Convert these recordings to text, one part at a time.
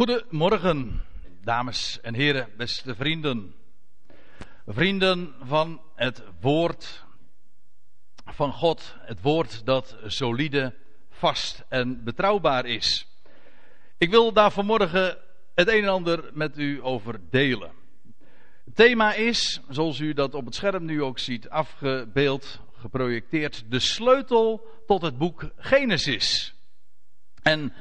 Goedemorgen, dames en heren, beste vrienden. Vrienden van het woord van God. Het woord dat solide, vast en betrouwbaar is. Ik wil daar vanmorgen het een en ander met u over delen. Het thema is, zoals u dat op het scherm nu ook ziet afgebeeld, geprojecteerd, de sleutel tot het boek Genesis. En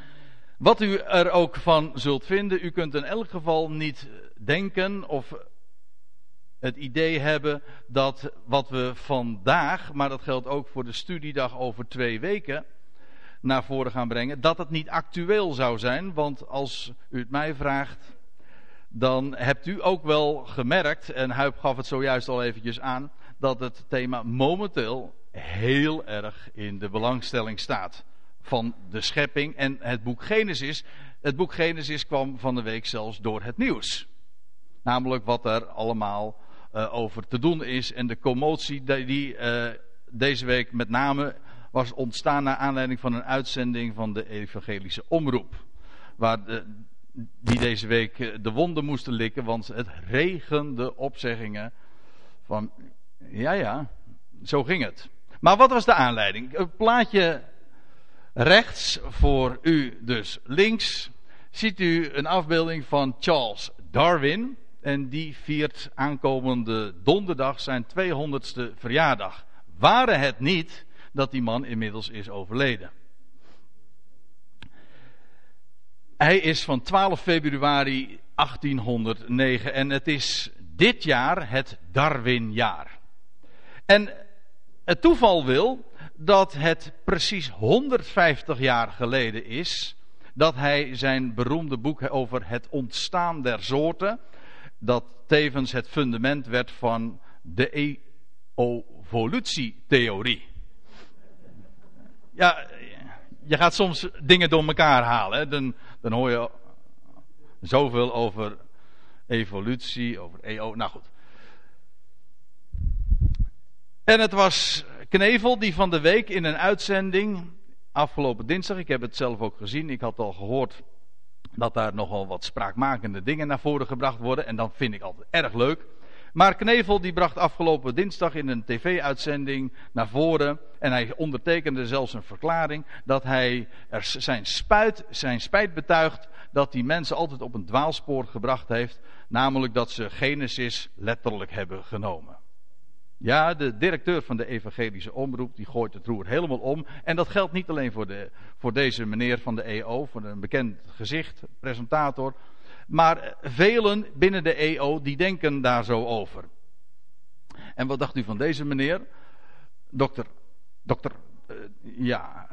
wat u er ook van zult vinden, u kunt in elk geval niet denken of het idee hebben dat wat we vandaag, maar dat geldt ook voor de studiedag over twee weken, naar voren gaan brengen, dat het niet actueel zou zijn. Want als u het mij vraagt, dan hebt u ook wel gemerkt, en Huip gaf het zojuist al eventjes aan, dat het thema momenteel heel erg in de belangstelling staat van de schepping en het boek Genesis. Het boek Genesis kwam van de week zelfs door het nieuws. Namelijk wat er allemaal uh, over te doen is en de commotie die uh, deze week met name was ontstaan naar aanleiding van een uitzending van de evangelische omroep. Waar die deze week eh, de wonden moesten likken, want het regende opzeggingen van, ja ja, zo ging het. Maar wat was de aanleiding? Het plaatje rechts voor u dus links ziet u een afbeelding van Charles Darwin. En die viert aankomende donderdag zijn 200ste verjaardag. Waren het niet dat die man inmiddels is overleden. Hij is van 12 februari 1809 en het is dit jaar het Darwinjaar. En het toeval wil dat het precies 150 jaar geleden is dat hij zijn beroemde boek over het ontstaan der soorten, dat tevens het fundament werd van de evolutietheorie. Ja, je gaat soms dingen door elkaar halen. Dan, dan hoor je zoveel over evolutie, over EO. Nou goed. En het was Knevel die van de week in een uitzending, afgelopen dinsdag, ik heb het zelf ook gezien, ik had al gehoord dat daar nogal wat spraakmakende dingen naar voren gebracht worden. En dat vind ik altijd erg leuk. Maar Knevel die bracht afgelopen dinsdag in een tv-uitzending naar voren. En hij ondertekende zelfs een verklaring dat hij zijn, spuit, zijn spijt betuigt dat die mensen altijd op een dwaalspoor gebracht heeft. Namelijk dat ze Genesis letterlijk hebben genomen. Ja, de directeur van de evangelische omroep die gooit het roer helemaal om. En dat geldt niet alleen voor, de, voor deze meneer van de EO, voor een bekend gezicht, presentator. Maar velen binnen de EO die denken daar zo over. En wat dacht u van deze meneer? Dokter, dokter, uh, ja,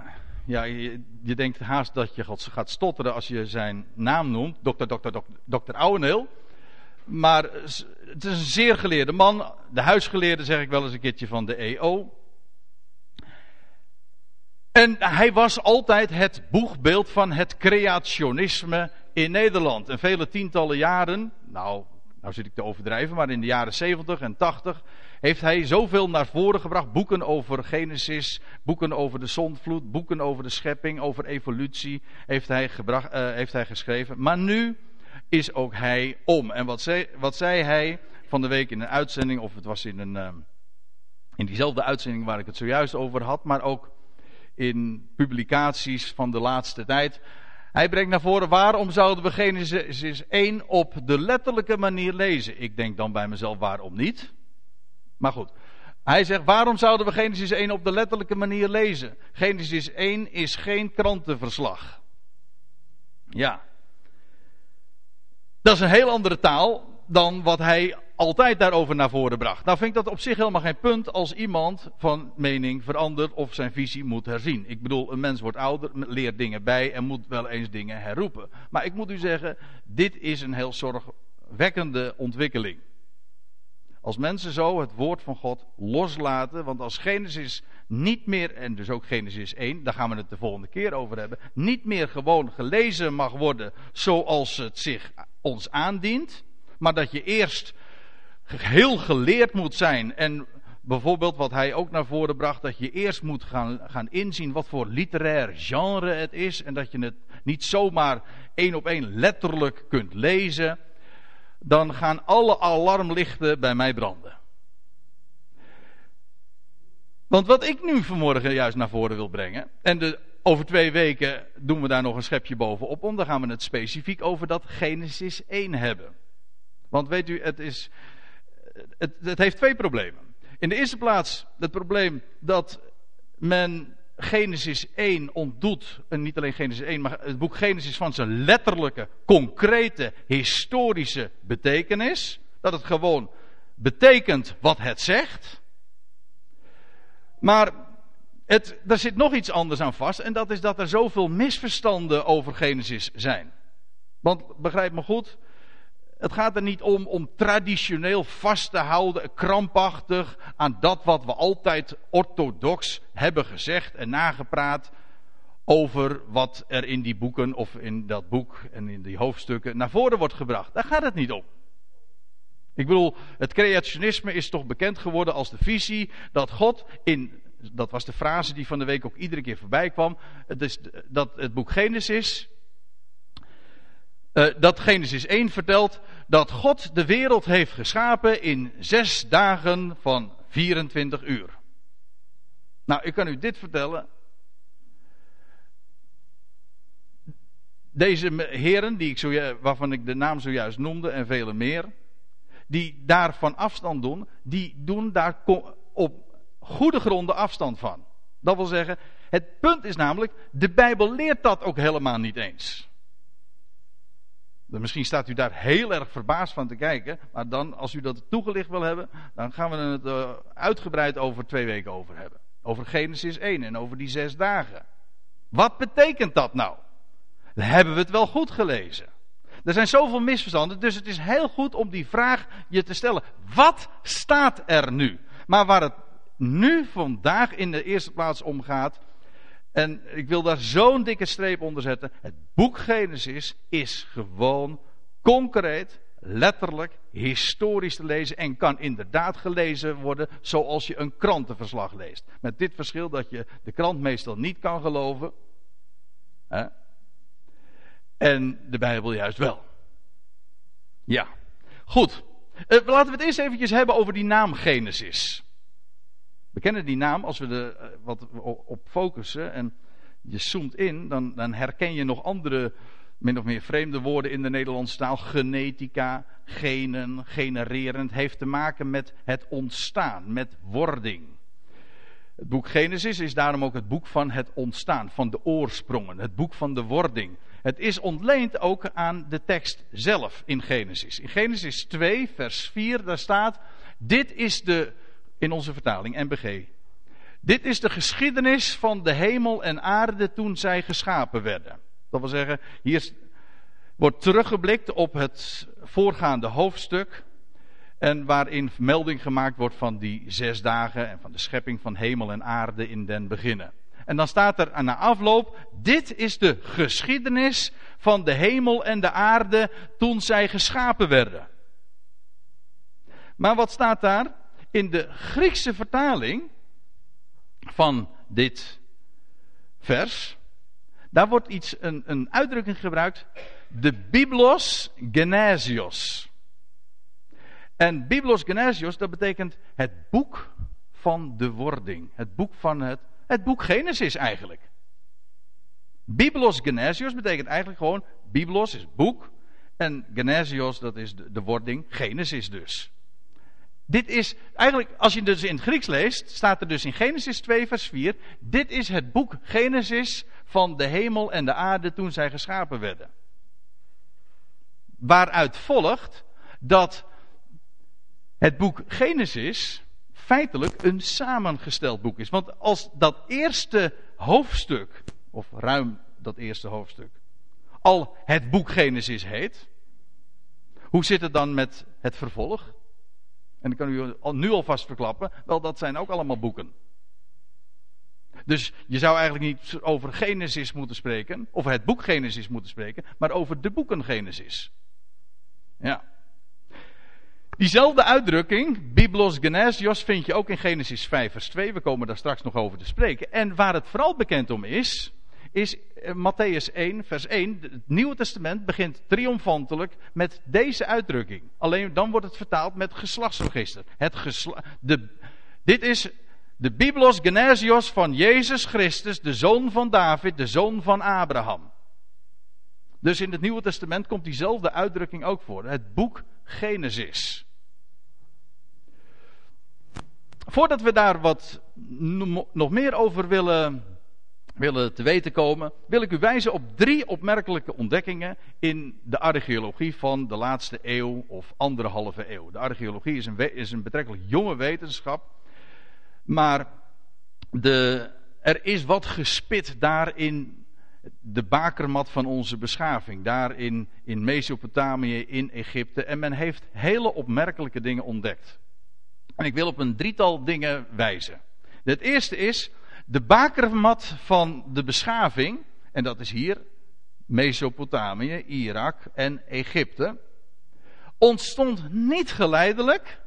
ja je, je, denkt haast dat je gaat stotteren als je zijn naam noemt. Dokter, dokter, dokter, dokter Ouweneel. Maar het is een zeer geleerde man. De huisgeleerde zeg ik wel eens een keertje van de EO. En hij was altijd het boegbeeld van het creationisme in Nederland. En vele tientallen jaren, nou, nou zit ik te overdrijven, maar in de jaren 70 en 80 heeft hij zoveel naar voren gebracht. Boeken over Genesis, boeken over de zondvloed, boeken over de schepping, over evolutie heeft hij, gebracht, uh, heeft hij geschreven. Maar nu is ook hij om. En wat zei, wat zei hij van de week in een uitzending, of het was in, een, uh, in diezelfde uitzending waar ik het zojuist over had, maar ook in publicaties van de laatste tijd. Hij brengt naar voren, waarom zouden we Genesis 1 op de letterlijke manier lezen? Ik denk dan bij mezelf, waarom niet? Maar goed. Hij zegt, waarom zouden we Genesis 1 op de letterlijke manier lezen? Genesis 1 is geen krantenverslag. Ja, dat is een heel andere taal dan wat hij altijd daarover naar voren bracht. Nou vind ik dat op zich helemaal geen punt als iemand van mening verandert of zijn visie moet herzien. Ik bedoel, een mens wordt ouder, leert dingen bij en moet wel eens dingen herroepen. Maar ik moet u zeggen, dit is een heel zorgwekkende ontwikkeling. Als mensen zo het woord van God loslaten, want als Genesis niet meer, en dus ook Genesis 1, daar gaan we het de volgende keer over hebben, niet meer gewoon gelezen mag worden zoals het zich ons aandient, maar dat je eerst heel geleerd moet zijn en bijvoorbeeld wat hij ook naar voren bracht, dat je eerst moet gaan, gaan inzien wat voor literair genre het is en dat je het niet zomaar één op één letterlijk kunt lezen, dan gaan alle alarmlichten bij mij branden. Want wat ik nu vanmorgen juist naar voren wil brengen, en de, over twee weken doen we daar nog een schepje bovenop, om dan gaan we het specifiek over dat Genesis 1 hebben. Want weet u, het, is, het, het heeft twee problemen. In de eerste plaats het probleem dat men Genesis 1 ontdoet, en niet alleen Genesis 1, maar het boek Genesis van zijn letterlijke, concrete, historische betekenis. Dat het gewoon betekent wat het zegt. Maar het, er zit nog iets anders aan vast, en dat is dat er zoveel misverstanden over Genesis zijn. Want begrijp me goed, het gaat er niet om om traditioneel vast te houden, krampachtig aan dat wat we altijd orthodox hebben gezegd en nagepraat over wat er in die boeken of in dat boek en in die hoofdstukken naar voren wordt gebracht. Daar gaat het niet om. Ik bedoel, het creationisme is toch bekend geworden als de visie dat God in, dat was de frase die van de week ook iedere keer voorbij kwam, het is dat het boek Genesis uh, dat Genesis 1 vertelt dat God de wereld heeft geschapen in zes dagen van 24 uur. Nou, ik kan u dit vertellen. Deze heren, die ik waarvan ik de naam zojuist noemde en vele meer, die daar van afstand doen, die doen daar op goede gronden afstand van. Dat wil zeggen, het punt is namelijk, de Bijbel leert dat ook helemaal niet eens. Misschien staat u daar heel erg verbaasd van te kijken. Maar dan, als u dat toegelicht wil hebben, dan gaan we het uh, uitgebreid over twee weken over hebben. Over Genesis 1 en over die zes dagen. Wat betekent dat nou? Hebben we het wel goed gelezen. Er zijn zoveel misverstanden, dus het is heel goed om die vraag je te stellen. Wat staat er nu? Maar waar het nu vandaag in de eerste plaats om gaat, en ik wil daar zo'n dikke streep onder zetten. Het boek Genesis is gewoon concreet, letterlijk, historisch te lezen. En kan inderdaad gelezen worden zoals je een krantenverslag leest. Met dit verschil dat je de krant meestal niet kan geloven. Hè? En de Bijbel juist wel. Ja, goed. Uh, laten we het eerst eventjes hebben over die naam Genesis. We kennen die naam, als we er eh, wat op focussen en je zoomt in, dan, dan herken je nog andere, min of meer vreemde woorden in de Nederlandse taal. Genetica, genen, genererend, heeft te maken met het ontstaan, met wording. Het boek Genesis is daarom ook het boek van het ontstaan, van de oorsprongen, het boek van de wording. Het is ontleend ook aan de tekst zelf in Genesis. In Genesis 2, vers 4, daar staat: Dit is de in onze vertaling, NBG. Dit is de geschiedenis van de hemel en aarde toen zij geschapen werden. Dat wil zeggen, hier wordt teruggeblikt op het voorgaande hoofdstuk. En waarin melding gemaakt wordt van die zes dagen en van de schepping van hemel en aarde in den beginnen. En dan staat er na afloop, dit is de geschiedenis van de hemel en de aarde toen zij geschapen werden. Maar wat staat daar? In de Griekse vertaling van dit vers, daar wordt iets, een, een uitdrukking gebruikt, de Biblos Genesios. En Biblos Genesios, dat betekent het boek van de wording. Het boek van het, het boek Genesis eigenlijk. Biblos Genesios betekent eigenlijk gewoon, Biblos is boek, en Genesios dat is de, de wording, Genesis dus. Dit is eigenlijk, als je dus in het Grieks leest, staat er dus in Genesis 2, vers 4. Dit is het boek Genesis van de hemel en de aarde toen zij geschapen werden. Waaruit volgt dat het boek Genesis feitelijk een samengesteld boek is. Want als dat eerste hoofdstuk, of ruim dat eerste hoofdstuk, al het boek Genesis heet, hoe zit het dan met het vervolg? En ik kan u nu alvast verklappen, wel dat zijn ook allemaal boeken. Dus je zou eigenlijk niet over Genesis moeten spreken, of het boek Genesis moeten spreken, maar over de boeken Genesis. Ja. Diezelfde uitdrukking, Biblos Genesios, vind je ook in Genesis 5 vers 2. We komen daar straks nog over te spreken. En waar het vooral bekend om is, is uh, Matthäus 1, vers 1. Het Nieuwe Testament begint triomfantelijk met deze uitdrukking. Alleen dan wordt het vertaald met geslachtsregister. Het de, dit is de Biblos Genesios van Jezus Christus, de zoon van David, de zoon van Abraham. Dus in het Nieuwe Testament komt diezelfde uitdrukking ook voor. Het boek Genesis. Voordat we daar wat nog meer over willen, willen te weten komen, wil ik u wijzen op drie opmerkelijke ontdekkingen in de archeologie van de laatste eeuw of anderhalve eeuw. De archeologie is een, is een betrekkelijk jonge wetenschap, maar de, er is wat gespit daar in de bakermat van onze beschaving. Daar in, in Mesopotamië, in Egypte. En men heeft hele opmerkelijke dingen ontdekt. En ik wil op een drietal dingen wijzen. Het eerste is de bakermat van de beschaving. En dat is hier Mesopotamië, Irak en Egypte. Ontstond niet geleidelijk,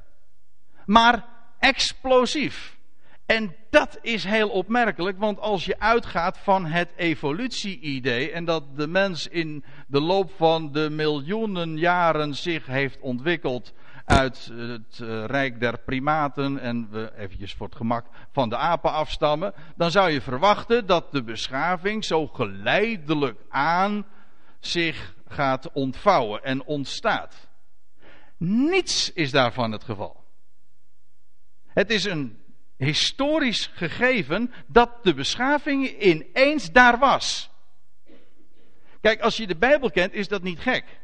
maar explosief. En dat is heel opmerkelijk, want als je uitgaat van het evolutie-idee en dat de mens in de loop van de miljoenen jaren zich heeft ontwikkeld uit het eh, rijk der primaten en we eventjes voor het gemak van de apen afstammen, dan zou je verwachten dat de beschaving zo geleidelijk aan zich gaat ontvouwen en ontstaat. Niets is daarvan het geval. Het is een historisch gegeven dat de beschaving ineens daar was. Kijk, als je de Bijbel kent, is dat niet gek.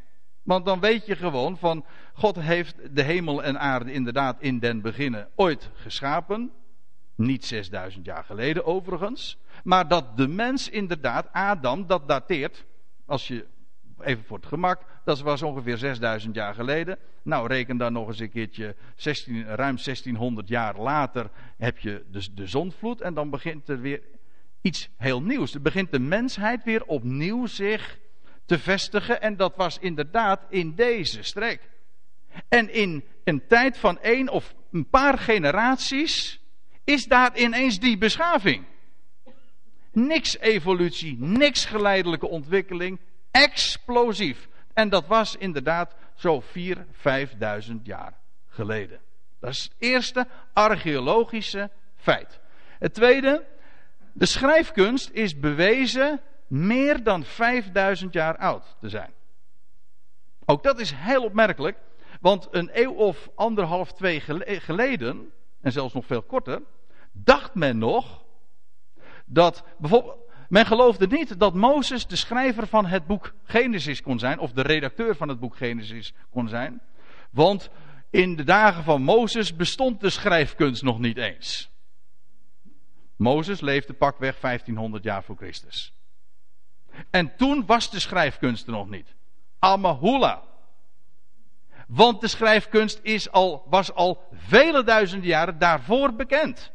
Want dan weet je gewoon van God heeft de hemel en aarde inderdaad in den beginnen ooit geschapen. Niet 6000 jaar geleden overigens. Maar dat de mens inderdaad, Adam, dat dateert, als je even voor het gemak, dat was ongeveer 6000 jaar geleden. Nou, reken dan nog eens een keertje, 16, ruim 1600 jaar later heb je de, de zonvloed en dan begint er weer iets heel nieuws. Dan begint de mensheid weer opnieuw zich te vestigen en dat was inderdaad in deze streek. En in een tijd van één of een paar generaties is daar ineens die beschaving. Niks evolutie, niks geleidelijke ontwikkeling, explosief. En dat was inderdaad zo 4.000, 5.000 jaar geleden. Dat is het eerste archeologische feit. Het tweede, de schrijfkunst is bewezen meer dan 5000 jaar oud te zijn. Ook dat is heel opmerkelijk, want een eeuw of anderhalf, twee geleden, en zelfs nog veel korter, dacht men nog dat bijvoorbeeld men geloofde niet dat Mozes de schrijver van het boek Genesis kon zijn, of de redacteur van het boek Genesis kon zijn. Want in de dagen van Mozes bestond de schrijfkunst nog niet eens. Mozes leefde pakweg 1500 jaar voor Christus. En toen was de schrijfkunst er nog niet. Amahula. Want de schrijfkunst is al, was al vele duizenden jaren daarvoor bekend.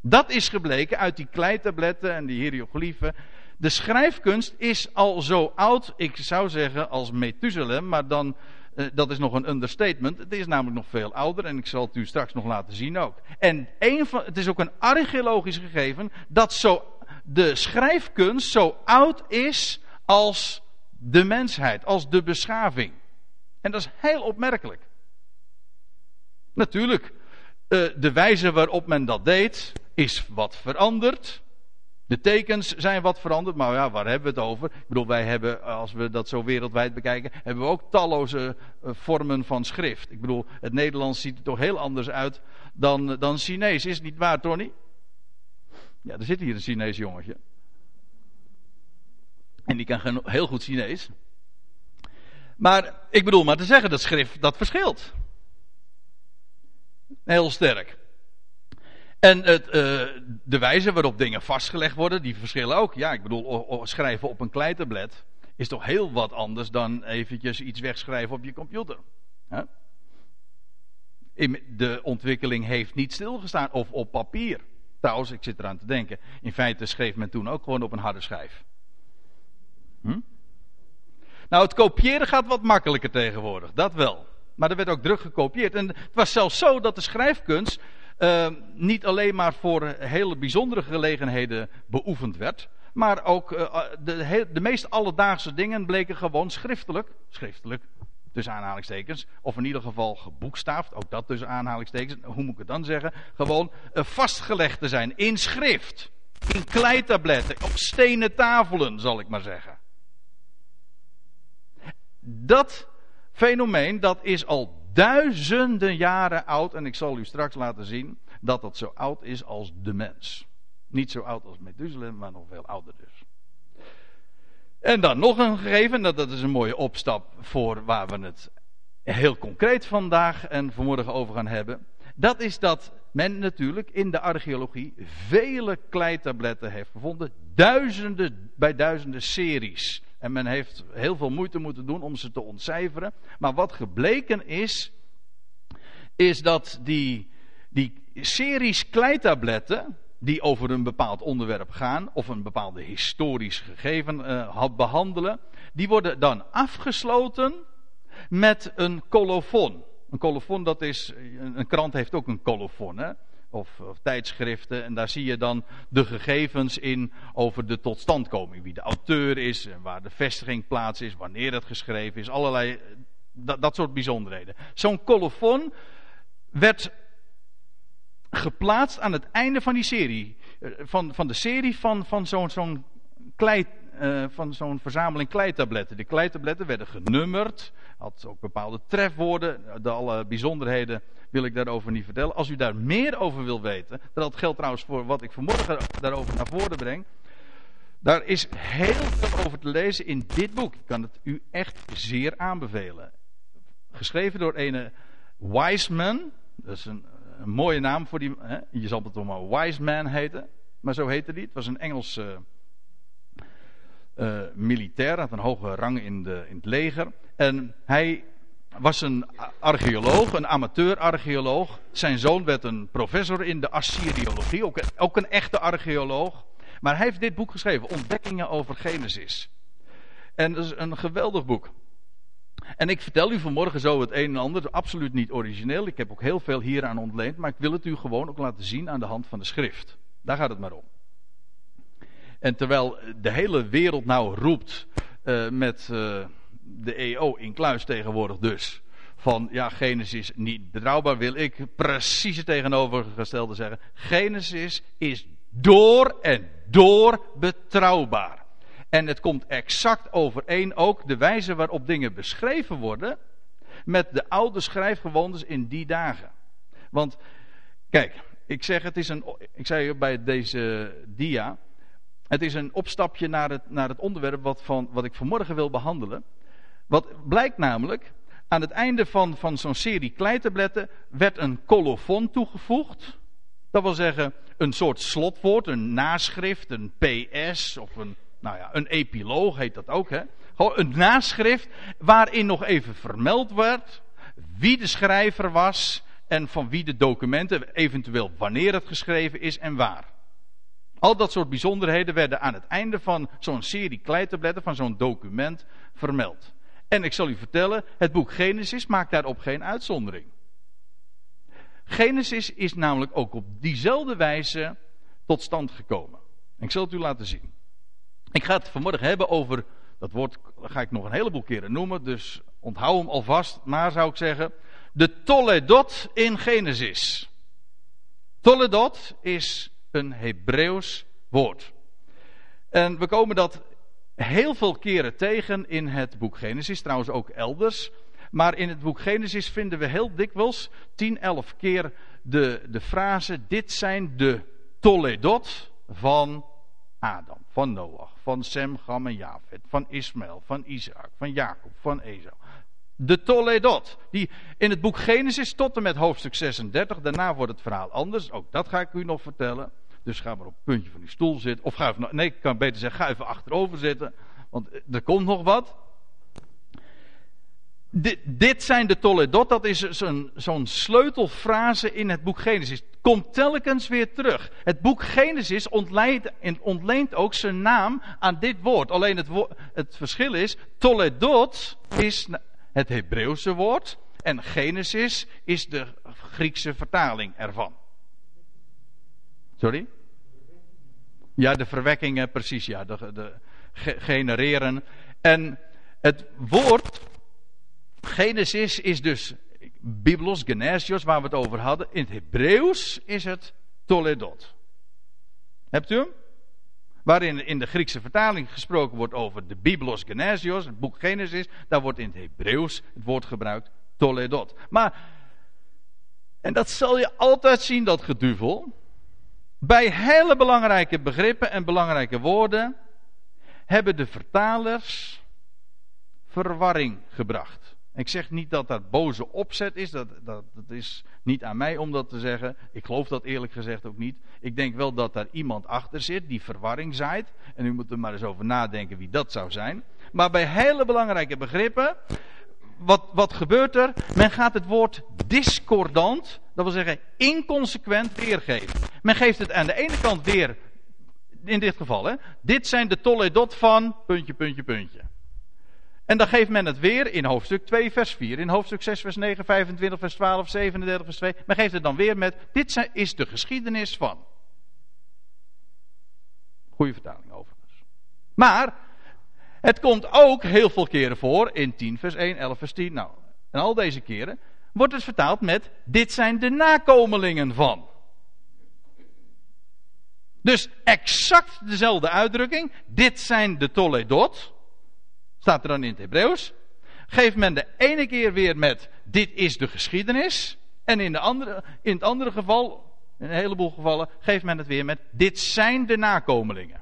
Dat is gebleken uit die kleitabletten en die hieroglyphen. De schrijfkunst is al zo oud, ik zou zeggen als Methuselem, maar dan, eh, dat is nog een understatement. Het is namelijk nog veel ouder en ik zal het u straks nog laten zien ook. En een van, het is ook een archeologisch gegeven dat zo, de schrijfkunst zo oud is als de mensheid, als de beschaving. En dat is heel opmerkelijk. Natuurlijk, uh, de wijze waarop men dat deed, is wat veranderd. De tekens zijn wat veranderd, maar ja, waar hebben we het over? Ik bedoel, wij hebben, als we dat zo wereldwijd bekijken, hebben we ook talloze uh, vormen van schrift. Ik bedoel, het Nederlands ziet er toch heel anders uit dan, dan Chinees. Is het niet waar, Tony? Ja, er zit hier een Chinees jongetje. En die kan heel goed Chinees. Maar ik bedoel maar te zeggen, dat schrift, dat verschilt. Heel sterk. En het, uh, de wijze waarop dingen vastgelegd worden, die verschillen ook. Ja, ik bedoel, schrijven op een kleitablet is toch heel wat anders dan eventjes iets wegschrijven op je computer. De ontwikkeling heeft niet stilgestaan, of op papier. Trouwens, ik zit eraan te denken. In feite schreef men toen ook gewoon op een harde schijf. Hm? Nou, het kopiëren gaat wat makkelijker tegenwoordig, dat wel. Maar er werd ook druk gekopieerd. En het was zelfs zo dat de schrijfkunst uh, niet alleen maar voor hele bijzondere gelegenheden beoefend werd, Maar ook de, de meest alledaagse dingen bleken gewoon schriftelijk. Schriftelijk, tussen aanhalingstekens. Of in ieder geval geboekstaafd, ook dat tussen aanhalingstekens. Hoe moet ik het dan zeggen? Gewoon uh, vastgelegd te zijn in schrift. In kleitabletten, op stenen tafelen, zal ik maar zeggen. Dat fenomeen, dat is al duizenden jaren oud. En ik zal u straks laten zien dat dat zo oud is als de mens. Niet zo oud als Methuselah, maar nog veel ouder dus. En dan nog een gegeven, dat, dat is een mooie opstap voor waar we het heel concreet vandaag en vanmorgen over gaan hebben. Dat is dat men natuurlijk in de archeologie vele kleitabletten heeft gevonden. Duizenden bij duizenden series. En men heeft heel veel moeite moeten doen om ze te ontcijferen. Maar wat gebleken is, is dat die, die series kleitabletten, die over een bepaald onderwerp gaan, of een bepaalde historisch gegeven uh, behandelen, die worden dan afgesloten met een colofon. Een colofon, dat is, een krant heeft ook een colofon, hè? Of, of, tijdschriften. En daar zie je dan de gegevens in over de totstandkoming. Wie de auteur is, waar de vestiging plaats is, wanneer het geschreven is. Allerlei, dat, dat soort bijzonderheden. Zo'n colofon werd geplaatst aan het einde van die serie. Eh, van, van de serie van, van zo'n zo'n klei, uh, van zo'n verzameling kleitabletten. De kleitabletten werden genummerd. Had ook bepaalde trefwoorden. De alle bijzonderheden wil ik daarover niet vertellen. Als u daar meer over wil weten. Dat geldt trouwens voor wat ik vanmorgen daarover naar voren breng. Daar is heel veel over te lezen in dit boek. Ik kan het u echt zeer aanbevelen. Geschreven door een Wiseman. Dat is een een mooie naam voor die. Hè? Je zal het toch maar Wise Man heten. Maar zo heette die. Het was een Engelse uh, militair. Had een hoge rang in, de, in het leger. En hij was een archeoloog, een amateur-archeoloog. Zijn zoon werd een professor in de Assyriologie. Ook ook een echte archeoloog. Maar hij heeft dit boek geschreven: Ontdekkingen over Genesis. En dat is een geweldig boek. En ik vertel u vanmorgen zo het een en ander, absoluut niet origineel. Ik heb ook heel veel hieraan ontleend, maar ik wil het u gewoon ook laten zien aan de hand van de schrift. Daar gaat het maar om. En terwijl de hele wereld nou roept uh, met uh, de EO in kluis tegenwoordig dus. Van ja, Genesis niet betrouwbaar, wil ik precies het tegenovergestelde zeggen. Genesis is door en door betrouwbaar. En het komt exact overeen ook de wijze waarop dingen beschreven worden met de oude schrijfgewoontes in die dagen. Want, kijk, ik zeg het is een, ik zei bij deze dia, het is een opstapje naar het, naar het onderwerp wat, van, wat ik vanmorgen wil behandelen. Wat blijkt namelijk, aan het einde van, van zo'n serie kleitabletten werd een colofon toegevoegd. Dat wil zeggen, een soort slotwoord, een naschrift, een PS of een nou ja, een epiloog heet dat ook, hè? Een naschrift waarin nog even vermeld werd wie de schrijver was en van wie de documenten, eventueel wanneer het geschreven is en waar. Al dat soort bijzonderheden werden aan het einde van zo'n serie kleitabletten, van zo'n document, vermeld. En ik zal u vertellen, het boek Genesis maakt daarop geen uitzondering. Genesis is namelijk ook op diezelfde wijze tot stand gekomen. Ik zal het u laten zien. Ik ga het vanmorgen hebben over, dat woord ga ik nog een heleboel keren noemen, dus onthoud hem alvast. Maar zou ik zeggen, de Toledot in Genesis. Toledot is een Hebreeuws woord. En we komen dat heel veel keren tegen in het boek Genesis, trouwens ook elders. Maar in het boek Genesis vinden we heel dikwijls, 10, 11 keer, de, de frase: Dit zijn de Toledot van Adam, van Noach, van Sem, Gam en Jafet, van Ismaël, van Isaac, van Jacob, van Esau. De Toledot, die in het boek Genesis tot en met hoofdstuk 36, daarna wordt het verhaal anders, ook dat ga ik u nog vertellen. Dus ga maar op het puntje van uw stoel zitten, of ga even, nee, ik kan beter zeggen, ga even achterover zitten, want er komt nog wat dit, zijn de Toledot, dat is zo'n sleutelfrase in het boek Genesis. Komt telkens weer terug. Het boek Genesis ontleent, ontleent ook zijn naam aan dit woord. Alleen het, het verschil is, Toledot is het Hebreeuwse woord en Genesis is de Griekse vertaling ervan. Sorry? Ja, de verwekkingen, precies, ja. De, de genereren. En het woord Genesis is dus Biblos, Genesios, waar we het over hadden. In het Hebreeuws is het Toledot. Hebt u hem? Waarin in de Griekse vertaling gesproken wordt over de Biblos Genesios, het boek Genesis. Daar wordt in het Hebreeuws het woord gebruikt Toledot. Maar, en dat zal je altijd zien, dat geduvel. Bij hele belangrijke begrippen en belangrijke woorden hebben de vertalers verwarring gebracht. Ik zeg niet dat dat boze opzet is, dat, dat, dat is niet aan mij om dat te zeggen. Ik geloof dat eerlijk gezegd ook niet. Ik denk wel dat daar iemand achter zit die verwarring zaait. En u moet er maar eens over nadenken wie dat zou zijn. Maar bij hele belangrijke begrippen, wat, wat gebeurt er? Men gaat het woord discordant, dat wil zeggen inconsequent weergeven. Men geeft het aan de ene kant weer, in dit geval, hè, dit zijn de toledot van puntje, puntje, puntje. En dan geeft men het weer in hoofdstuk 2, vers 4, in hoofdstuk 6, vers 9, 25, vers 12, 37, vers 2. Men geeft het dan weer met, dit is de geschiedenis van. Goede vertaling overigens. Maar, het komt ook heel veel keren voor, in 10, vers 1, 11, vers 10, nou, en al deze keren, wordt het vertaald met, dit zijn de nakomelingen van. Dus exact dezelfde uitdrukking, dit zijn de Toledot, staat er dan in het Hebreeuws. Geeft men de ene keer weer met dit is de geschiedenis. En in, de andere, in het andere geval, in een heleboel gevallen, geeft men het weer met dit zijn de nakomelingen.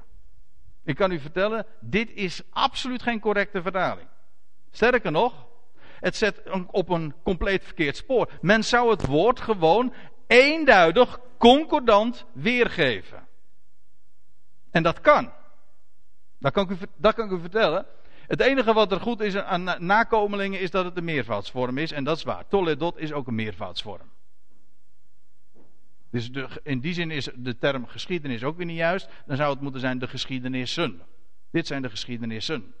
Ik kan u vertellen, dit is absoluut geen correcte vertaling. Sterker nog, het zet op een compleet verkeerd spoor. Men zou het woord gewoon eenduidig, concordant weergeven. En dat kan. Dat kan ik u, dat kan ik u vertellen. Het enige wat er goed is aan nakomelingen is dat het een meervoudsvorm is. En dat is waar. Toledot is ook een meervoudsvorm. Dus in die zin is de term geschiedenis ook weer niet juist. Dan zou het moeten zijn de geschiedenissen. Dit zijn de geschiedenissen.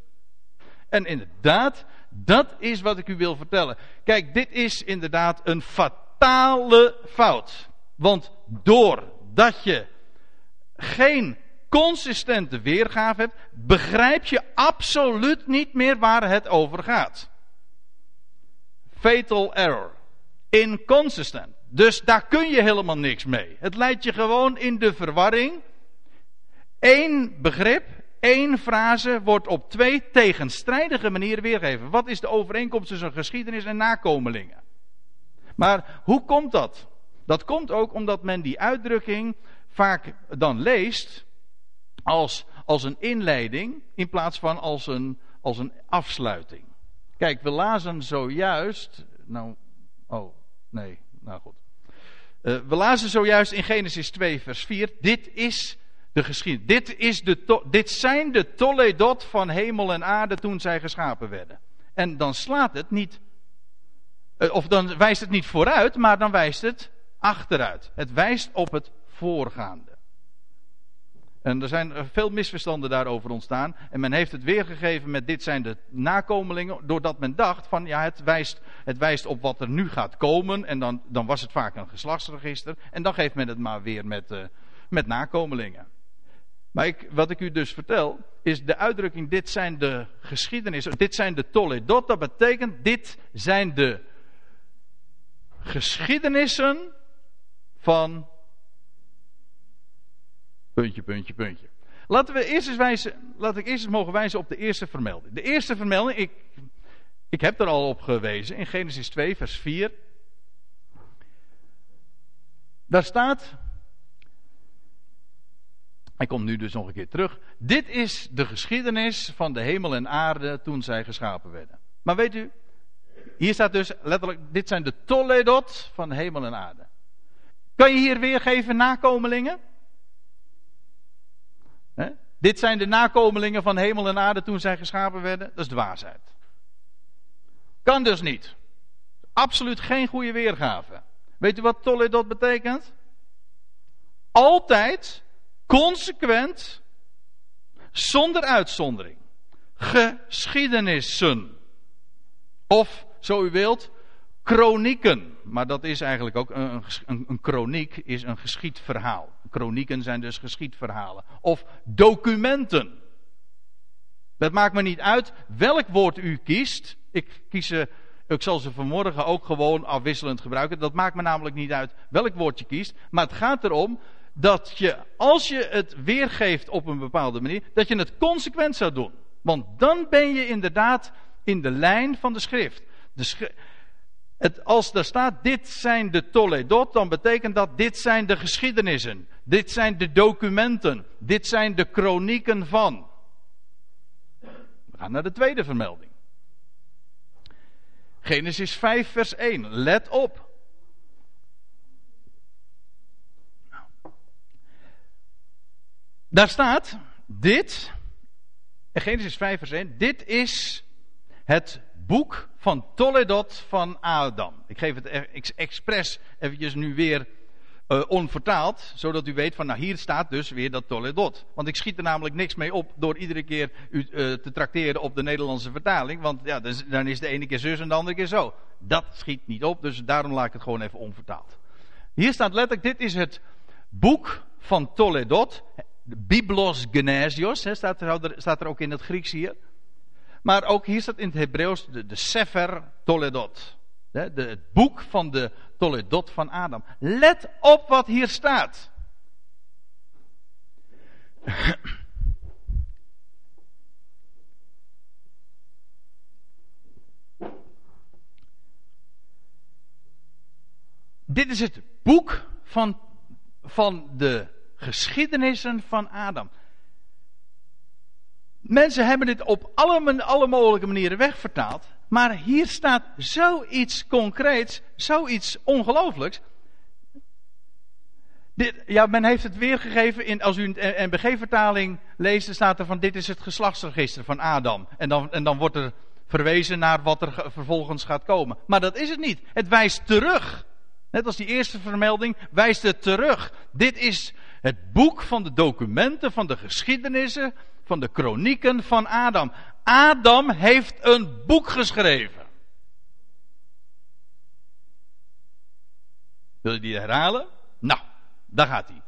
En inderdaad, dat is wat ik u wil vertellen. Kijk, dit is inderdaad een fatale fout. Want doordat je geen consistente weergave hebt, begrijp je absoluut niet meer waar het over gaat. Fatal error. Inconsistent. Dus daar kun je helemaal niks mee. Het leidt je gewoon in de verwarring. Eén begrip, één frase wordt op twee tegenstrijdige manieren weergegeven. Wat is de overeenkomst tussen geschiedenis en nakomelingen? Maar hoe komt dat? Dat komt ook omdat men die uitdrukking vaak dan leest als, als een inleiding in plaats van als een, als een afsluiting. Kijk, we lazen zojuist. Nou, oh, nee, nou goed. Uh, we lazen zojuist in Genesis 2, vers 4. Dit is de geschiedenis. Dit, is de dit zijn de Toledot van hemel en aarde toen zij geschapen werden. En dan slaat het niet. Uh, of dan wijst het niet vooruit, maar dan wijst het achteruit. Het wijst op het voorgaande. En er zijn veel misverstanden daarover ontstaan. En men heeft het weergegeven met dit zijn de nakomelingen. Doordat men dacht van ja het wijst, het wijst op wat er nu gaat komen. En dan, dan was het vaak een geslachtsregister. En dan geeft men het maar weer met, uh, met nakomelingen. Maar ik, wat ik u dus vertel is de uitdrukking dit zijn de geschiedenissen. Dit zijn de toledot. Dat betekent dit zijn de geschiedenissen van Puntje, puntje, puntje. Laten we eerst eens wijzen, laat ik eerst eens mogen wijzen op de eerste vermelding. De eerste vermelding, ik, ik heb er al op gewezen in Genesis 2, vers 4. Daar staat, hij komt nu dus nog een keer terug. Dit is de geschiedenis van de hemel en aarde toen zij geschapen werden. Maar weet u, hier staat dus letterlijk, dit zijn de Toledot van hemel en aarde. Kan je hier weergeven nakomelingen? Dit zijn de nakomelingen van hemel en aarde toen zij geschapen werden. Dat is de waarheid. Kan dus niet. Absoluut geen goede weergave. Weet u wat Toledot betekent? Altijd, consequent, zonder uitzondering. Geschiedenissen. Of, zo u wilt, kronieken. Maar dat is eigenlijk ook een, een, een kroniek, is een geschiedverhaal. Een Kronieken zijn dus geschiedverhalen. Of documenten. Dat maakt me niet uit welk woord u kiest. Ik kies ik zal ze vanmorgen ook gewoon afwisselend gebruiken. Dat maakt me namelijk niet uit welk woord je kiest. Maar het gaat erom dat je, als je het weergeeft op een bepaalde manier, dat je het consequent zou doen. Want dan ben je inderdaad in de lijn van de schrift. De het, als er staat, dit zijn de Toledot, dan betekent dat dit zijn de geschiedenissen. Dit zijn de documenten. Dit zijn de kronieken van. We gaan naar de tweede vermelding. Genesis 5, vers 1. Let op. Daar staat, dit, Genesis 5, vers 1, dit is het boek van Toledot van Adam. Ik geef het expres eventjes nu weer uh, onvertaald, zodat u weet van nou hier staat dus weer dat Toledot. Want ik schiet er namelijk niks mee op door iedere keer u uh, te trakteren op de Nederlandse vertaling, want ja, dan is de ene keer zus en de andere keer zo. Dat schiet niet op, dus daarom laat ik het gewoon even onvertaald. Hier staat letterlijk, dit is het boek van Toledot, Biblos Genesios, hè, staat, er, staat er ook in het Grieks hier. Maar ook hier staat in het Hebreeuws de, Sefer Toledot. Het boek van de Toledot van Adam. Let op wat hier staat. Dit is het boek van, van de geschiedenissen van Adam. Mensen hebben dit op alle, alle mogelijke manieren wegvertaald. Maar hier staat zoiets concreets, zoiets ongelooflijks. Dit, ja, men heeft het weergegeven in, als u een NBG-vertaling leest, dan staat er van dit is het geslachtsregister van Adam. En dan, en dan wordt er verwezen naar wat er vervolgens gaat komen. Maar dat is het niet. Het wijst terug. Net als die eerste vermelding wijst het terug. Dit is het boek van de documenten, van de geschiedenissen, van de kronieken van Adam. Adam heeft een boek geschreven. Wil je die herhalen? Nou, daar gaat hij.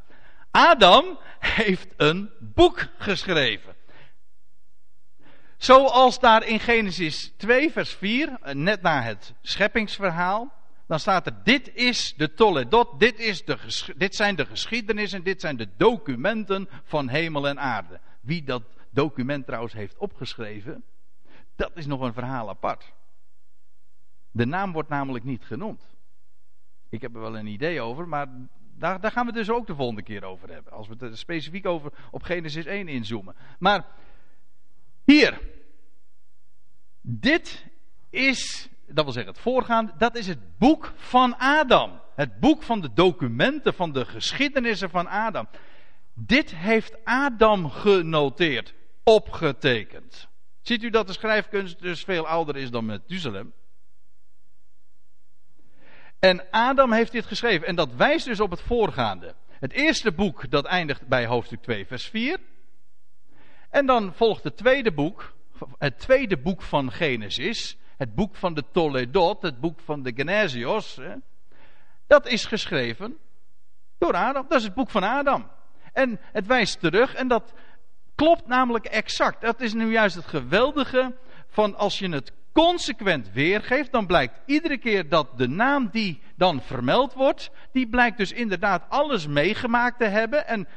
Adam heeft een boek geschreven. Zoals daar in Genesis 2, vers 4, net na het scheppingsverhaal, dan staat er: Dit is de Toledot, dit, is de, dit zijn de geschiedenissen, dit zijn de documenten van hemel en aarde. Wie dat document trouwens heeft opgeschreven, dat is nog een verhaal apart. De naam wordt namelijk niet genoemd. Ik heb er wel een idee over, maar daar, daar gaan we dus ook de volgende keer over hebben. Als we het specifiek over op Genesis 1 inzoomen. Maar hier. Dit is, dat wil zeggen het voorgaande, dat is het boek van Adam. Het boek van de documenten, van de geschiedenissen van Adam. Dit heeft Adam genoteerd opgetekend. Ziet u dat de schrijfkunst dus veel ouder is dan Methuselem? En Adam heeft dit geschreven. En dat wijst dus op het voorgaande. Het eerste boek dat eindigt bij hoofdstuk 2, vers 4. En dan volgt het tweede boek, het tweede boek van Genesis. Het boek van de Toledot, het boek van de Genesios. Dat is geschreven door Adam. Dat is het boek van Adam. En het wijst terug en dat klopt namelijk exact. Dat is nu juist het geweldige van als je het consequent weergeeft, dan blijkt iedere keer dat de naam die dan vermeld wordt, die blijkt dus inderdaad alles meegemaakt te hebben en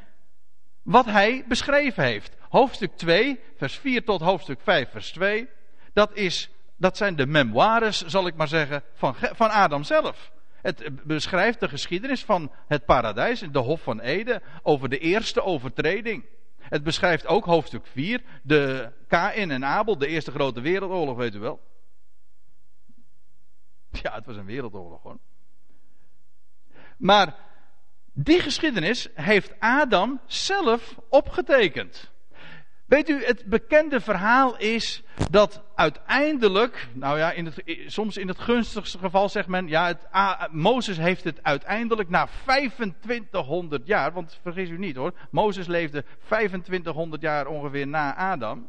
wat hij beschreven heeft. Hoofdstuk 2, vers 4 tot hoofdstuk 5, vers 2, dat, is, dat zijn de memoires, zal ik maar zeggen, van, van Adam zelf. Het beschrijft de geschiedenis van het paradijs, de Hof van Eden, over de eerste overtreding. Het beschrijft ook hoofdstuk 4, de Kain en Abel, de eerste grote wereldoorlog, weet u wel. Ja, het was een wereldoorlog hoor. Maar die geschiedenis heeft Adam zelf opgetekend. Weet u, het bekende verhaal is dat uiteindelijk, nou ja, in het, soms in het gunstigste geval zegt men, ja, het, Mozes heeft het uiteindelijk na 2500 jaar, want vergis u niet hoor, Mozes leefde 2500 jaar ongeveer na Adam.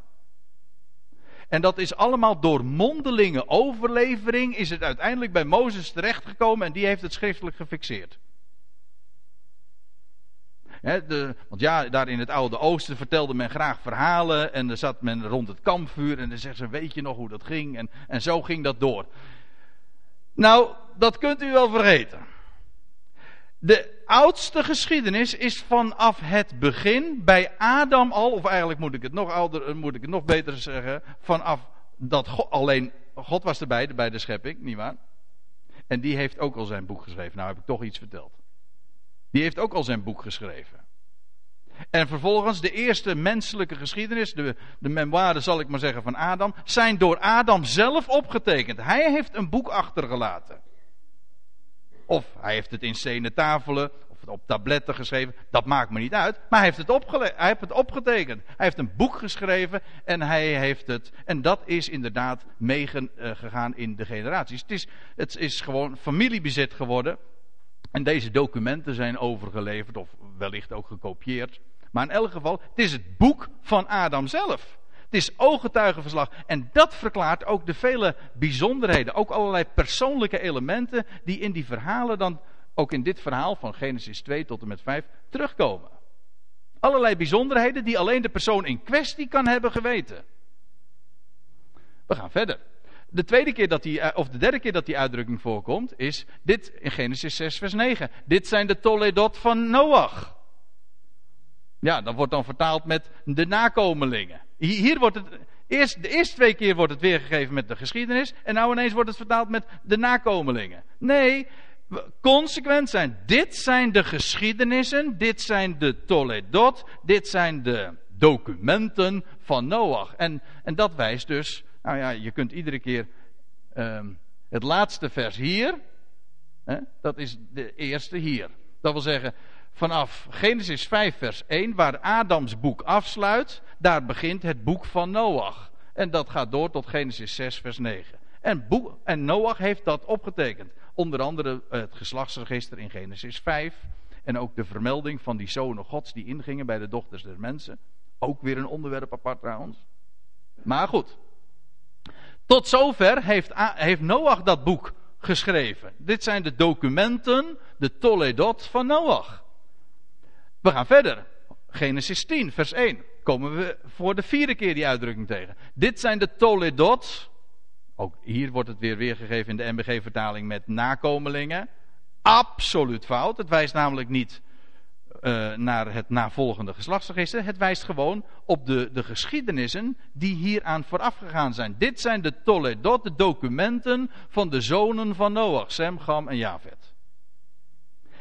En dat is allemaal door mondelinge overlevering, is het uiteindelijk bij Mozes terechtgekomen en die heeft het schriftelijk gefixeerd. De, want ja, daar in het Oude Oosten vertelde men graag verhalen. En er zat men rond het kampvuur. En dan zegt ze: Weet je nog hoe dat ging? En, en zo ging dat door. Nou, dat kunt u wel vergeten. De oudste geschiedenis is vanaf het begin bij Adam al, of eigenlijk moet ik het nog, ouder, moet ik het nog beter zeggen, vanaf dat God, alleen God was erbij bij de schepping, nietwaar? En die heeft ook al zijn boek geschreven. Nou heb ik toch iets verteld. Die heeft ook al zijn boek geschreven. En vervolgens de eerste menselijke geschiedenis, de, de memoires zal ik maar zeggen van Adam, zijn door Adam zelf opgetekend. Hij heeft een boek achtergelaten. Of hij heeft het in stenen tafelen of op tabletten geschreven. Dat maakt me niet uit. Maar hij heeft, het hij heeft het opgetekend. Hij heeft een boek geschreven en hij heeft het. En dat is inderdaad meegegaan in de generaties. Het is, het is gewoon familiebezit geworden. En deze documenten zijn overgeleverd of wellicht ook gekopieerd. Maar in elk geval, het is het boek van Adam zelf. Het is ooggetuigenverslag. En dat verklaart ook de vele bijzonderheden. Ook allerlei persoonlijke elementen die in die verhalen dan, ook in dit verhaal van Genesis 2 tot en met 5, terugkomen. Allerlei bijzonderheden die alleen de persoon in kwestie kan hebben geweten. We gaan verder. De tweede keer dat die, eh, of de derde keer dat die uitdrukking voorkomt, is dit in Genesis 6, vers 9. Dit zijn de Toledot van Noach. Ja, dat wordt dan vertaald met de nakomelingen. Hier wordt het, eerst, de eerste twee keer wordt het weergegeven met de geschiedenis. En nou ineens wordt het vertaald met de nakomelingen. Nee, consequent zijn. Dit zijn de geschiedenissen. Dit zijn de Toledot. Dit zijn de documenten van Noach. En, en dat wijst dus. Nou ja, je kunt iedere keer. Um, het laatste vers hier. Hè, dat is de eerste hier. Dat wil zeggen, vanaf Genesis 5, vers 1, waar Adams boek afsluit, daar begint het boek van Noach. En dat gaat door tot Genesis 6, vers 9. En, en Noach heeft dat opgetekend. Onder andere het geslachtsregister in Genesis 5. En ook de vermelding van die zonen gods die ingingen bij de dochters der mensen. Ook weer een onderwerp apart trouwens. Maar goed. Tot zover heeft, heeft Noach dat boek geschreven. Dit zijn de documenten, de Toledot van Noach. We gaan verder. Genesis 10, vers 1. Komen we voor de vierde keer die uitdrukking tegen. Dit zijn de Toledot. Ook hier wordt het weer weergegeven in de MBG-vertaling met nakomelingen. Absoluut fout. Het wijst namelijk niet uh, naar het navolgende geslachtsregister. Het wijst gewoon op de, de geschiedenissen die hieraan vooraf gegaan zijn. Dit zijn de Toledot, de documenten van de zonen van Noach, Sem, Gam en Javet.